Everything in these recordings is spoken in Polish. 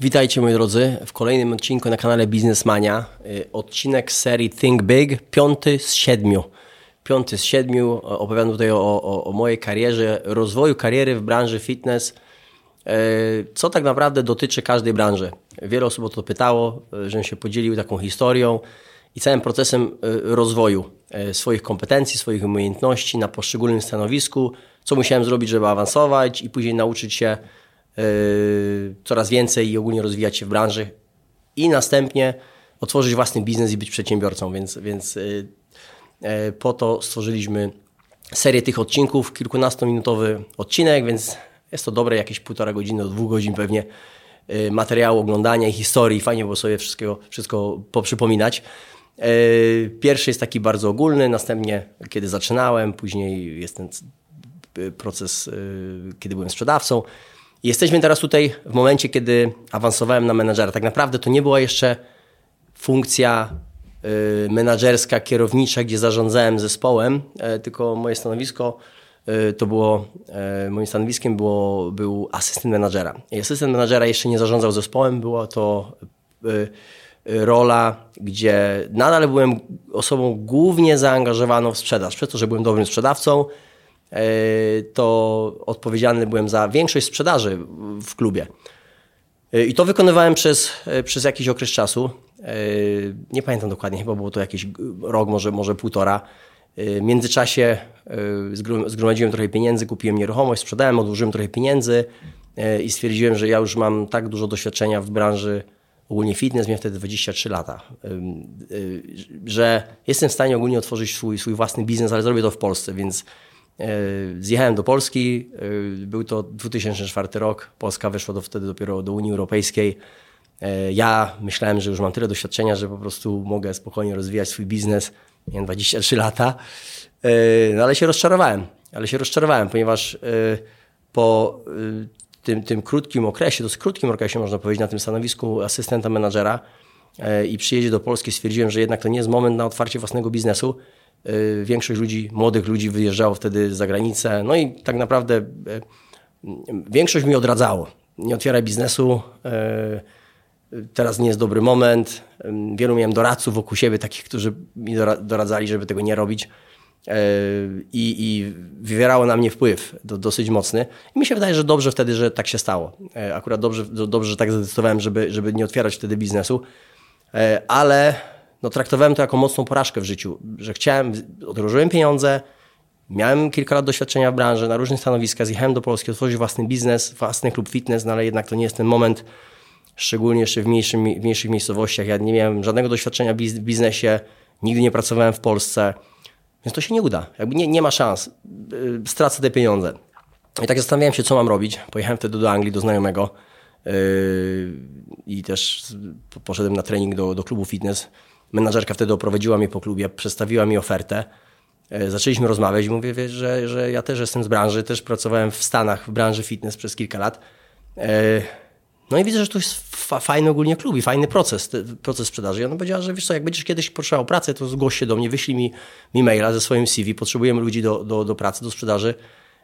Witajcie moi drodzy w kolejnym odcinku na kanale Biznesmania. Y, odcinek serii Think Big, piąty z siedmiu. Piąty z siedmiu. Opowiadam tutaj o, o, o mojej karierze, rozwoju kariery w branży fitness, y, co tak naprawdę dotyczy każdej branży. Wiele osób o to pytało, y, żebym się podzielił taką historią i całym procesem rozwoju swoich kompetencji, swoich umiejętności na poszczególnym stanowisku, co musiałem zrobić, żeby awansować i później nauczyć się coraz więcej i ogólnie rozwijać się w branży i następnie otworzyć własny biznes i być przedsiębiorcą, więc, więc yy, yy, po to stworzyliśmy serię tych odcinków, kilkunastominutowy odcinek, więc jest to dobre jakieś półtora godziny do dwóch godzin pewnie materiału oglądania i historii. Fajnie było sobie wszystko poprzypominać. Pierwszy jest taki bardzo ogólny, następnie kiedy zaczynałem, później jest ten proces, kiedy byłem sprzedawcą. Jesteśmy teraz tutaj w momencie, kiedy awansowałem na menadżera. Tak naprawdę to nie była jeszcze funkcja y, menadżerska, kierownicza, gdzie zarządzałem zespołem, e, tylko moje stanowisko y, to było, e, moim stanowiskiem było, był asystent menadżera. I asystent menadżera jeszcze nie zarządzał zespołem, była to rola, gdzie nadal byłem osobą głównie zaangażowaną w sprzedaż, przez to, że byłem dobrym sprzedawcą, E, to odpowiedzialny byłem za większość sprzedaży w klubie. E, I to wykonywałem przez, e, przez jakiś okres czasu. Nie pamiętam dokładnie, chyba było to jakiś rok, może, może półtora. W międzyczasie zgromadziłem trochę pieniędzy, kupiłem nieruchomość, sprzedałem, odłożyłem trochę pieniędzy i stwierdziłem, że ja już mam tak dużo doświadczenia w branży ogólnie fitness, miałem wtedy 23 lata, że jestem w stanie ogólnie otworzyć swój, swój własny biznes, ale zrobię to w Polsce, więc E, zjechałem do Polski, e, był to 2004 rok, Polska weszła do, wtedy dopiero do Unii Europejskiej. E, ja myślałem, że już mam tyle doświadczenia, że po prostu mogę spokojnie rozwijać swój biznes. Miałem 23 lata, no ale się rozczarowałem. Ale się rozczarowałem, ponieważ po tym, tym krótkim okresie, dosyć krótkim okresie można powiedzieć, na tym stanowisku asystenta menadżera i przyjeździe do Polski stwierdziłem, że jednak to nie jest moment na otwarcie własnego biznesu, większość ludzi, młodych ludzi wyjeżdżało wtedy za granicę. No i tak naprawdę y, większość mi odradzało. Nie otwieraj biznesu, y, teraz nie jest dobry moment. Wielu miałem doradców wokół siebie, takich, którzy mi doradzali, żeby tego nie robić. I, i wywierało na mnie wpływ do, dosyć mocny. I mi się wydaje, że dobrze wtedy, że tak się stało. Akurat dobrze, dobrze że tak zadecydowałem, żeby, żeby nie otwierać wtedy biznesu. Ale no, traktowałem to jako mocną porażkę w życiu, że chciałem, odłożyłem pieniądze, miałem kilka lat doświadczenia w branży, na różnych stanowiskach, zjechałem do Polski, otworzyć własny biznes, własny klub fitness, no ale jednak to nie jest ten moment, szczególnie jeszcze w, mniejszym, w mniejszych miejscowościach. Ja nie miałem żadnego doświadczenia w biznesie, nigdy nie pracowałem w Polsce, więc to się nie uda. Jakby nie, nie ma szans. Yy, stracę te pieniądze. I tak zastanawiałem się, co mam robić. Pojechałem wtedy do Anglii, do znajomego yy, i też poszedłem na trening do, do klubu fitness menadżerka wtedy oprowadziła mnie po klubie, przedstawiła mi ofertę. E, zaczęliśmy rozmawiać i mówię, wiesz, że, że ja też jestem z branży, też pracowałem w Stanach w branży fitness przez kilka lat. E, no i widzę, że to jest fajny ogólnie klub i fajny proces, proces sprzedaży. I ona powiedziała, że wiesz co, jak będziesz kiedyś potrzebował pracy, to zgłoś się do mnie, wyślij mi, mi maila ze swoim CV, potrzebujemy ludzi do, do, do pracy, do sprzedaży,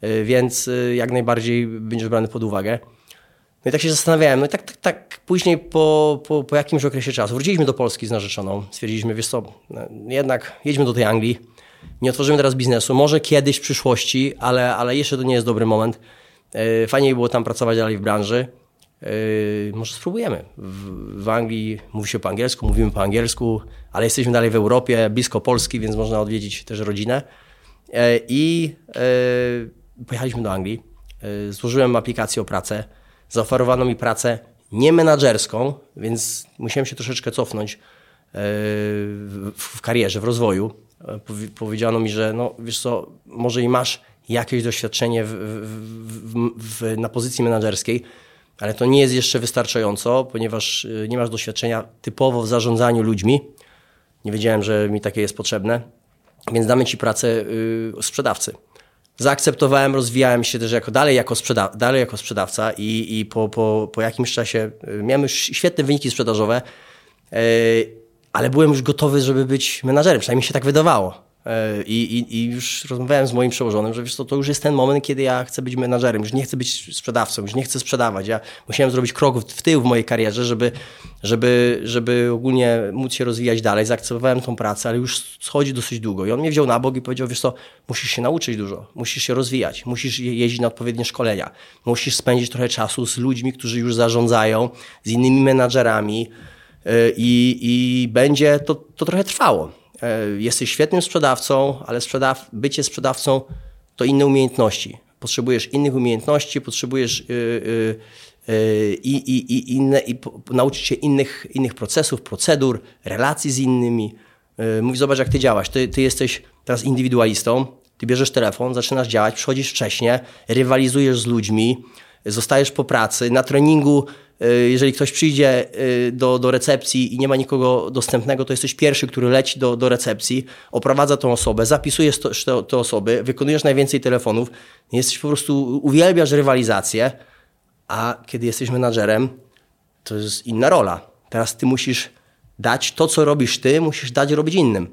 e, więc jak najbardziej będziesz brany pod uwagę. No i tak się zastanawiałem. No i tak, tak, tak później po, po, po jakimś okresie czasu wróciliśmy do Polski z narzeczoną. Stwierdziliśmy, wiesz co, no, jednak jedźmy do tej Anglii. Nie otworzymy teraz biznesu. Może kiedyś w przyszłości, ale, ale jeszcze to nie jest dobry moment. E, fajniej było tam pracować dalej w branży. E, może spróbujemy. W, w, Anglii mówi się po angielsku, mówimy po angielsku, ale jesteśmy dalej w Europie, blisko Polski, więc można odwiedzić też rodzinę. E, I pojechaliśmy do Anglii. Złożyłem aplikację o pracę zaoferowano mi pracę nie menadżerską, więc musiałem się troszeczkę cofnąć e, w karierze, w rozwoju. E, powiedziano mi, że no, wiesz co, może i masz jakieś doświadczenie w, w, w, na pozycji menadżerskiej, ale to nie jest jeszcze wystarczająco, ponieważ e, nie masz doświadczenia typowo w zarządzaniu ludźmi. Nie wiedziałem, że mi takie jest potrzebne, więc damy ci pracę y, sprzedawcy zaakceptowałem, rozwijałem się też jako, dalej, jako sprzeda dalej jako sprzedawca i, i po, po, po jakimś czasie y, miałem już świetne wyniki sprzedażowe, yy, ale byłem już gotowy, żeby być menadżerem, przynajmniej się tak wydawało. E, I, i, I, już rozmawiałem z moim przełożonym, że wiesz to już jest ten moment, kiedy ja chcę być menadżerem, już nie chcę być sprzedawcą, już nie chcę sprzedawać. Ja musiałem zrobić krok w tył w mojej karierze, żeby, żeby, żeby ogólnie móc się rozwijać dalej. Zaakceptowałem tą pracę, ale już schodzi dosyć długo. I on mnie wziął na bok i powiedział, wiesz co, musisz się nauczyć dużo, musisz się rozwijać, musisz jeździć na odpowiednie szkolenia, musisz spędzić trochę czasu z ludźmi, którzy już zarządzają, z innymi menadżerami e, i, i będzie to, to trochę trwało. E, jesteś świetnym sprzedawcą, ale sprzedaw bycie sprzedawcą to inne umiejętności. Potrzebujesz innych umiejętności, potrzebujesz yy, yy, i, i, inne, i nauczyć się innych, innych procesów, procedur, relacji z innymi. Yy, Mówisz, zobacz jak ty działasz. Ty, ty jesteś teraz indywidualistą, ty bierzesz telefon, zaczynasz działać, przychodzisz wcześniej, rywalizujesz z ludźmi, zostajesz po pracy, na treningu Y, jeżeli ktoś przyjdzie y, do, do recepcji i nie ma nikogo dostępnego, to jesteś pierwszy, który leci do, do recepcji, oprowadza tą osobę, zapisujesz te, te osoby, wykonujesz najwięcej telefonów, jesteś po prostu, uwielbiasz rywalizację, a kiedy jesteś menadżerem, to jest inna rola. Teraz ty musisz dać to, co robisz ty, musisz dać robić innym.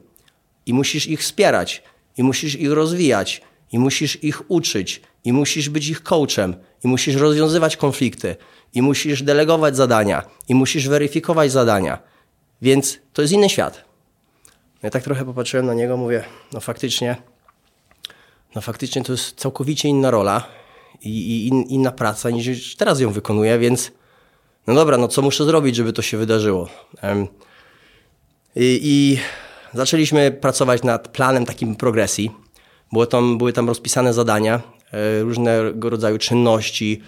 I musisz ich wspierać, i musisz ich rozwijać, i musisz ich uczyć, i musisz być ich coachem, i musisz rozwiązywać konflikty i musisz delegować zadania, i musisz weryfikować zadania. Więc to jest inny świat. Ja tak trochę popatrzyłem na niego, mówię, no faktycznie, no faktycznie to jest całkowicie inna rola i, in, inna praca niż teraz ją wykonuję, więc no dobra, no co muszę zrobić, żeby to się wydarzyło? I, i zaczęliśmy pracować nad planem takim progresji. Było tam, były tam rozpisane zadania, różnego rodzaju czynności,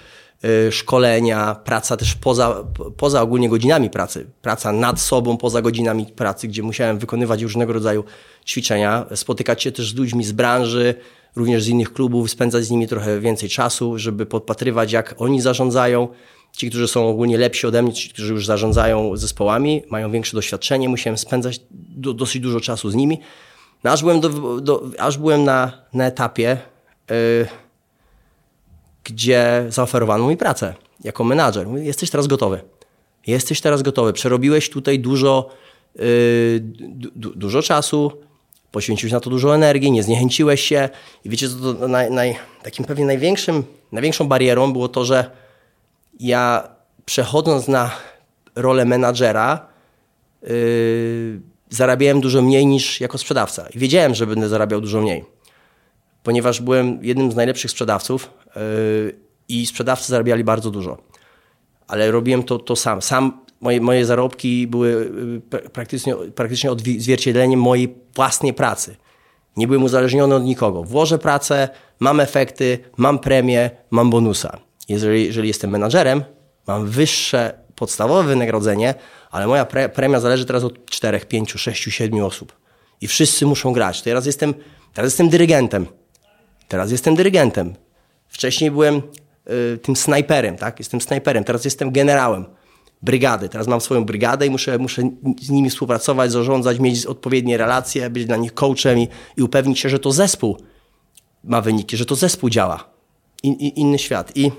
Y, szkolenia, praca też poza, poza ogólnie godzinami pracy, praca nad sobą, poza godzinami pracy, gdzie musiałem wykonywać różnego rodzaju ćwiczenia, spotykać się też z ludźmi z branży, również z innych klubów, spędzać z nimi trochę więcej czasu, żeby podpatrywać, jak oni zarządzają. Ci, którzy są ogólnie lepsi ode mnie, ci, którzy już zarządzają zespołami, mają większe doświadczenie, musiałem spędzać do, dosyć dużo czasu z nimi. No, aż byłem, do, do, aż byłem na, na etapie, yy, gdzie zaoferowano mi pracę jako menadżer. Jesteś teraz gotowy. Jesteś teraz gotowy. Przerobiłeś tutaj dużo, yy, du, dużo czasu, poświęciłeś na to dużo energii, nie zniechęciłeś się. I wiecie, co to naj, naj, takim pewnie największym, największą barierą było to, że ja przechodząc na rolę menadżera, yy, zarabiałem dużo mniej niż jako sprzedawca. I wiedziałem, że będę zarabiał dużo mniej ponieważ byłem jednym z najlepszych sprzedawców yy, i sprzedawcy zarabiali bardzo dużo. Ale robiłem to, to sam. Sam moje, moje zarobki były yy, praktycznie, praktycznie odzwierciedleniem mojej własnej pracy. Nie byłem uzależniony od nikogo. Włożę pracę, mam efekty, mam premię, mam bonusa. Jeżeli, jeżeli jestem menadżerem, mam wyższe podstawowe wynagrodzenie, ale moja pre, premia zależy teraz od 4, 5, 6, 7 osób. I wszyscy muszą grać. Teraz jestem, teraz jestem dyrygentem. Teraz jestem dyrygentem. Wcześniej byłem y, tym snajperem, tak? Jestem snajperem, teraz jestem generałem brygady. Teraz mam swoją brygadę i muszę, muszę z nimi współpracować, zarządzać, mieć odpowiednie relacje, być dla nich coachem i, i upewnić się, że to zespół ma wyniki, że to zespół działa. Inny świat. I,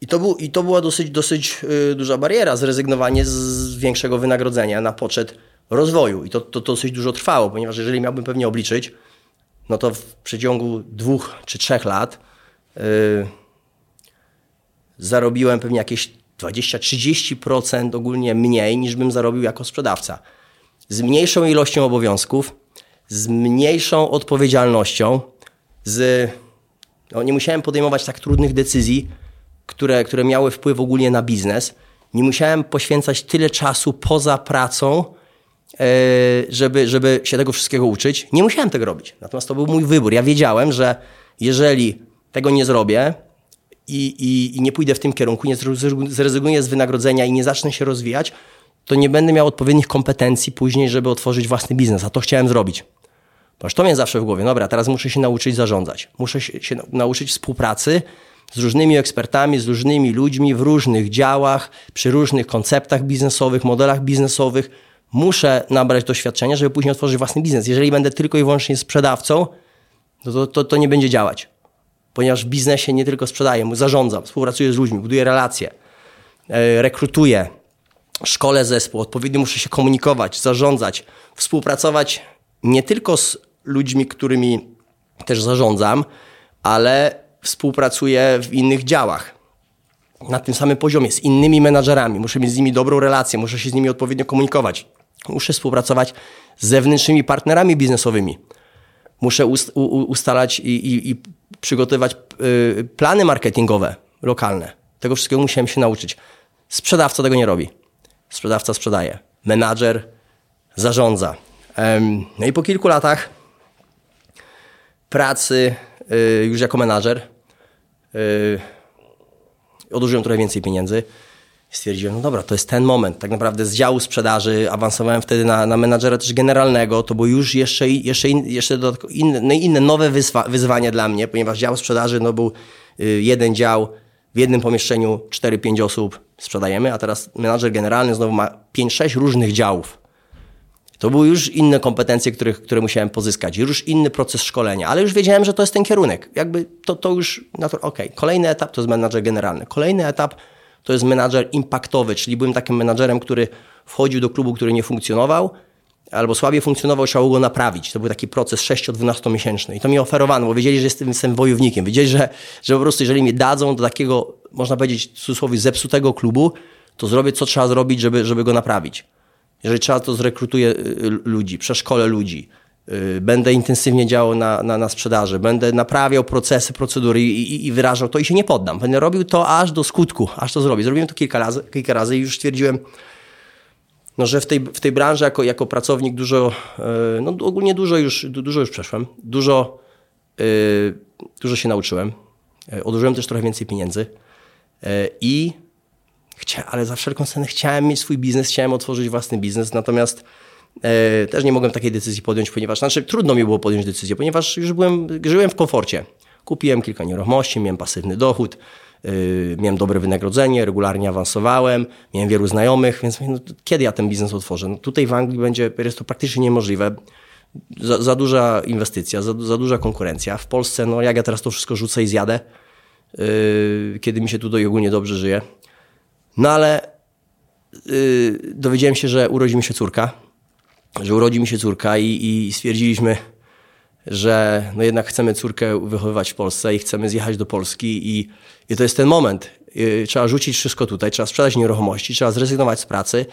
i, to, był, I to była dosyć, dosyć y, duża bariera, zrezygnowanie z, większego wynagrodzenia na poczet rozwoju. I to, to dosyć dużo trwało, ponieważ jeżeli miałbym pewnie obliczyć, no to w przeciągu dwóch czy trzech lat yy, zarobiłem pewnie jakieś 20-30% ogólnie mniej niż bym zarobił jako sprzedawca. Z mniejszą ilością obowiązków, z mniejszą odpowiedzialnością, z, no nie musiałem podejmować tak trudnych decyzji, które, które miały wpływ ogólnie na biznes. Nie musiałem poświęcać tyle czasu poza pracą, żeby, żeby się tego wszystkiego uczyć. Nie musiałem tego robić. Natomiast to był mój wybór. Ja wiedziałem, że jeżeli tego nie zrobię i, i, i nie pójdę w tym kierunku, nie zrezygnuję z wynagrodzenia i nie zacznę się rozwijać, to nie będę miał odpowiednich kompetencji później, żeby otworzyć własny biznes. A to chciałem zrobić. Ponieważ to mnie zawsze w głowie. Dobra, teraz muszę się nauczyć zarządzać. Muszę się nauczyć współpracy z różnymi ekspertami, z różnymi ludźmi w różnych działach, przy różnych konceptach biznesowych, modelach biznesowych muszę nabrać doświadczenia, żeby później otworzyć własny biznes. Jeżeli będę tylko i wyłącznie sprzedawcą, no to, to, to nie będzie działać. Ponieważ w biznesie nie tylko sprzedaję, zarządzam, współpracuję z ludźmi, buduję relacje, e, rekrutuję, szkole zespół, odpowiednio muszę się komunikować, zarządzać, współpracować nie tylko z ludźmi, którymi też zarządzam, ale współpracuję w innych działach. Na tym samym poziomie, z innymi menadżerami. Muszę mieć z nimi dobrą relację, muszę się z nimi odpowiednio komunikować. Muszę współpracować z zewnętrznymi partnerami biznesowymi. Muszę ustalać i, i, i przygotowywać y, plany marketingowe lokalne. Tego wszystkiego musiałem się nauczyć. Sprzedawca tego nie robi. Sprzedawca sprzedaje. Menadżer zarządza. No i po kilku latach pracy y, już jako menadżer y, trochę więcej pieniędzy. Stwierdziłem, no dobra, to jest ten moment. Tak naprawdę z działu sprzedaży awansowałem wtedy na, na menadżera też generalnego. To było już jeszcze, jeszcze, in, jeszcze inne, no inne nowe wyzwa, wyzwanie dla mnie, ponieważ dział sprzedaży no był y, jeden dział w jednym pomieszczeniu, 4-5 osób sprzedajemy, a teraz menadżer generalny znowu ma 5-6 różnych działów. To były już inne kompetencje, które, które musiałem pozyskać, już inny proces szkolenia, ale już wiedziałem, że to jest ten kierunek. Jakby to, to już, okej, okay. kolejny etap to jest menadżer generalny. Kolejny etap to jest menadżer impaktowy, czyli byłem takim menadżerem, który wchodził do klubu, który nie funkcjonował, albo słabiej funkcjonował, trzeba go naprawić. To był taki proces 6-12 miesięczny i to mi oferowano, bo wiedzieli, że jestem, jestem wojownikiem. Wiedzieli, że, że po prostu jeżeli mi dadzą do takiego, można powiedzieć w cudzysłowie, zepsutego klubu, to zrobię co trzeba zrobić, żeby, żeby go naprawić. Jeżeli trzeba, to zrekrutuję y, ludzi, przeszkolę ludzi, y, będę intensywnie działał na, na, na sprzedaży, będę naprawiał procesy, procedury i, i, i, wyrażał to i się nie poddam. Będę robił to aż do skutku, aż to zrobię. Zrobiłem to kilka razy, kilka razy i już stwierdziłem, no, że w tej, w tej branży jako, jako pracownik dużo, y, no ogólnie dużo już, dużo już przeszłem, dużo, dużo się nauczyłem, odłożyłem też trochę więcej pieniędzy i Chcia, ale za wszelką cenę chciałem mieć swój biznes, chciałem otworzyć własny biznes, natomiast też nie mogłem takiej decyzji podjąć, ponieważ, znaczy trudno mi było podjąć decyzję, ponieważ już byłem, żyłem w komforcie. Kupiłem kilka nieruchomości, miałem pasywny dochód, yy, miałem dobre wynagrodzenie, regularnie awansowałem, miałem wielu znajomych, więc no, kiedy ja ten biznes otworzę? No, tutaj w Anglii będzie, jest to praktycznie niemożliwe. Za, za duża inwestycja, za, za, duża konkurencja. W Polsce, no jak ja teraz to wszystko rzucę i zjadę, yy, kiedy mi się tutaj ogólnie dobrze żyje. No ale yy, dowiedziałem się, że urodzi mi się córka, że urodzi mi się córka i, i stwierdziliśmy, że no jednak chcemy córkę wychowywać w Polsce i chcemy zjechać do Polski i, i to jest ten moment. Yy, trzeba rzucić wszystko tutaj, trzeba sprzedać nieruchomości, trzeba zrezygnować z pracy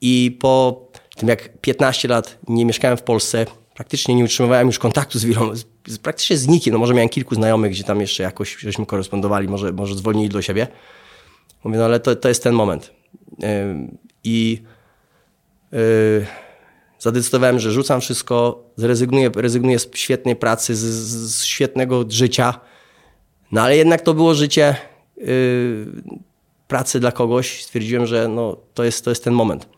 i po tym jak 15 lat nie mieszkałem w Polsce, praktycznie nie utrzymywałem już kontaktu z wieloma, z, praktycznie z nikim, no może miałem kilku znajomych, gdzie tam jeszcze jakoś żeśmy korespondowali, może, może zwolnili do siebie, Mówię, no ale to, to jest ten moment. I yy, zadecydowałem, że rzucam wszystko, zrezygnuję rezygnuję z świetnej pracy, z, z, świetnego życia. No ale jednak to było życie yy, pracy dla kogoś. Stwierdziłem, że no, to, jest, to jest ten moment.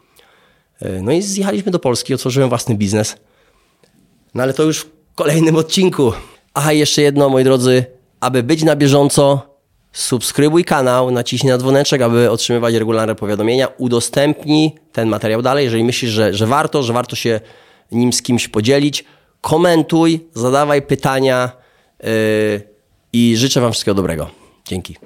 Yy, no i zjechaliśmy do Polski, otworzyłem własny biznes. No ale to już w kolejnym odcinku. Aha, jeszcze jedno, moi drodzy, aby być na bieżąco, subskrybuj kanał, naciśnij na dzwoneczek, aby otrzymywać regularne powiadomienia, udostępnij ten materiał dalej, jeżeli myślisz, że, że warto, że warto się nim z kimś podzielić. Komentuj, zadawaj pytania yy, i życzę Wam wszystkiego dobrego. Dzięki.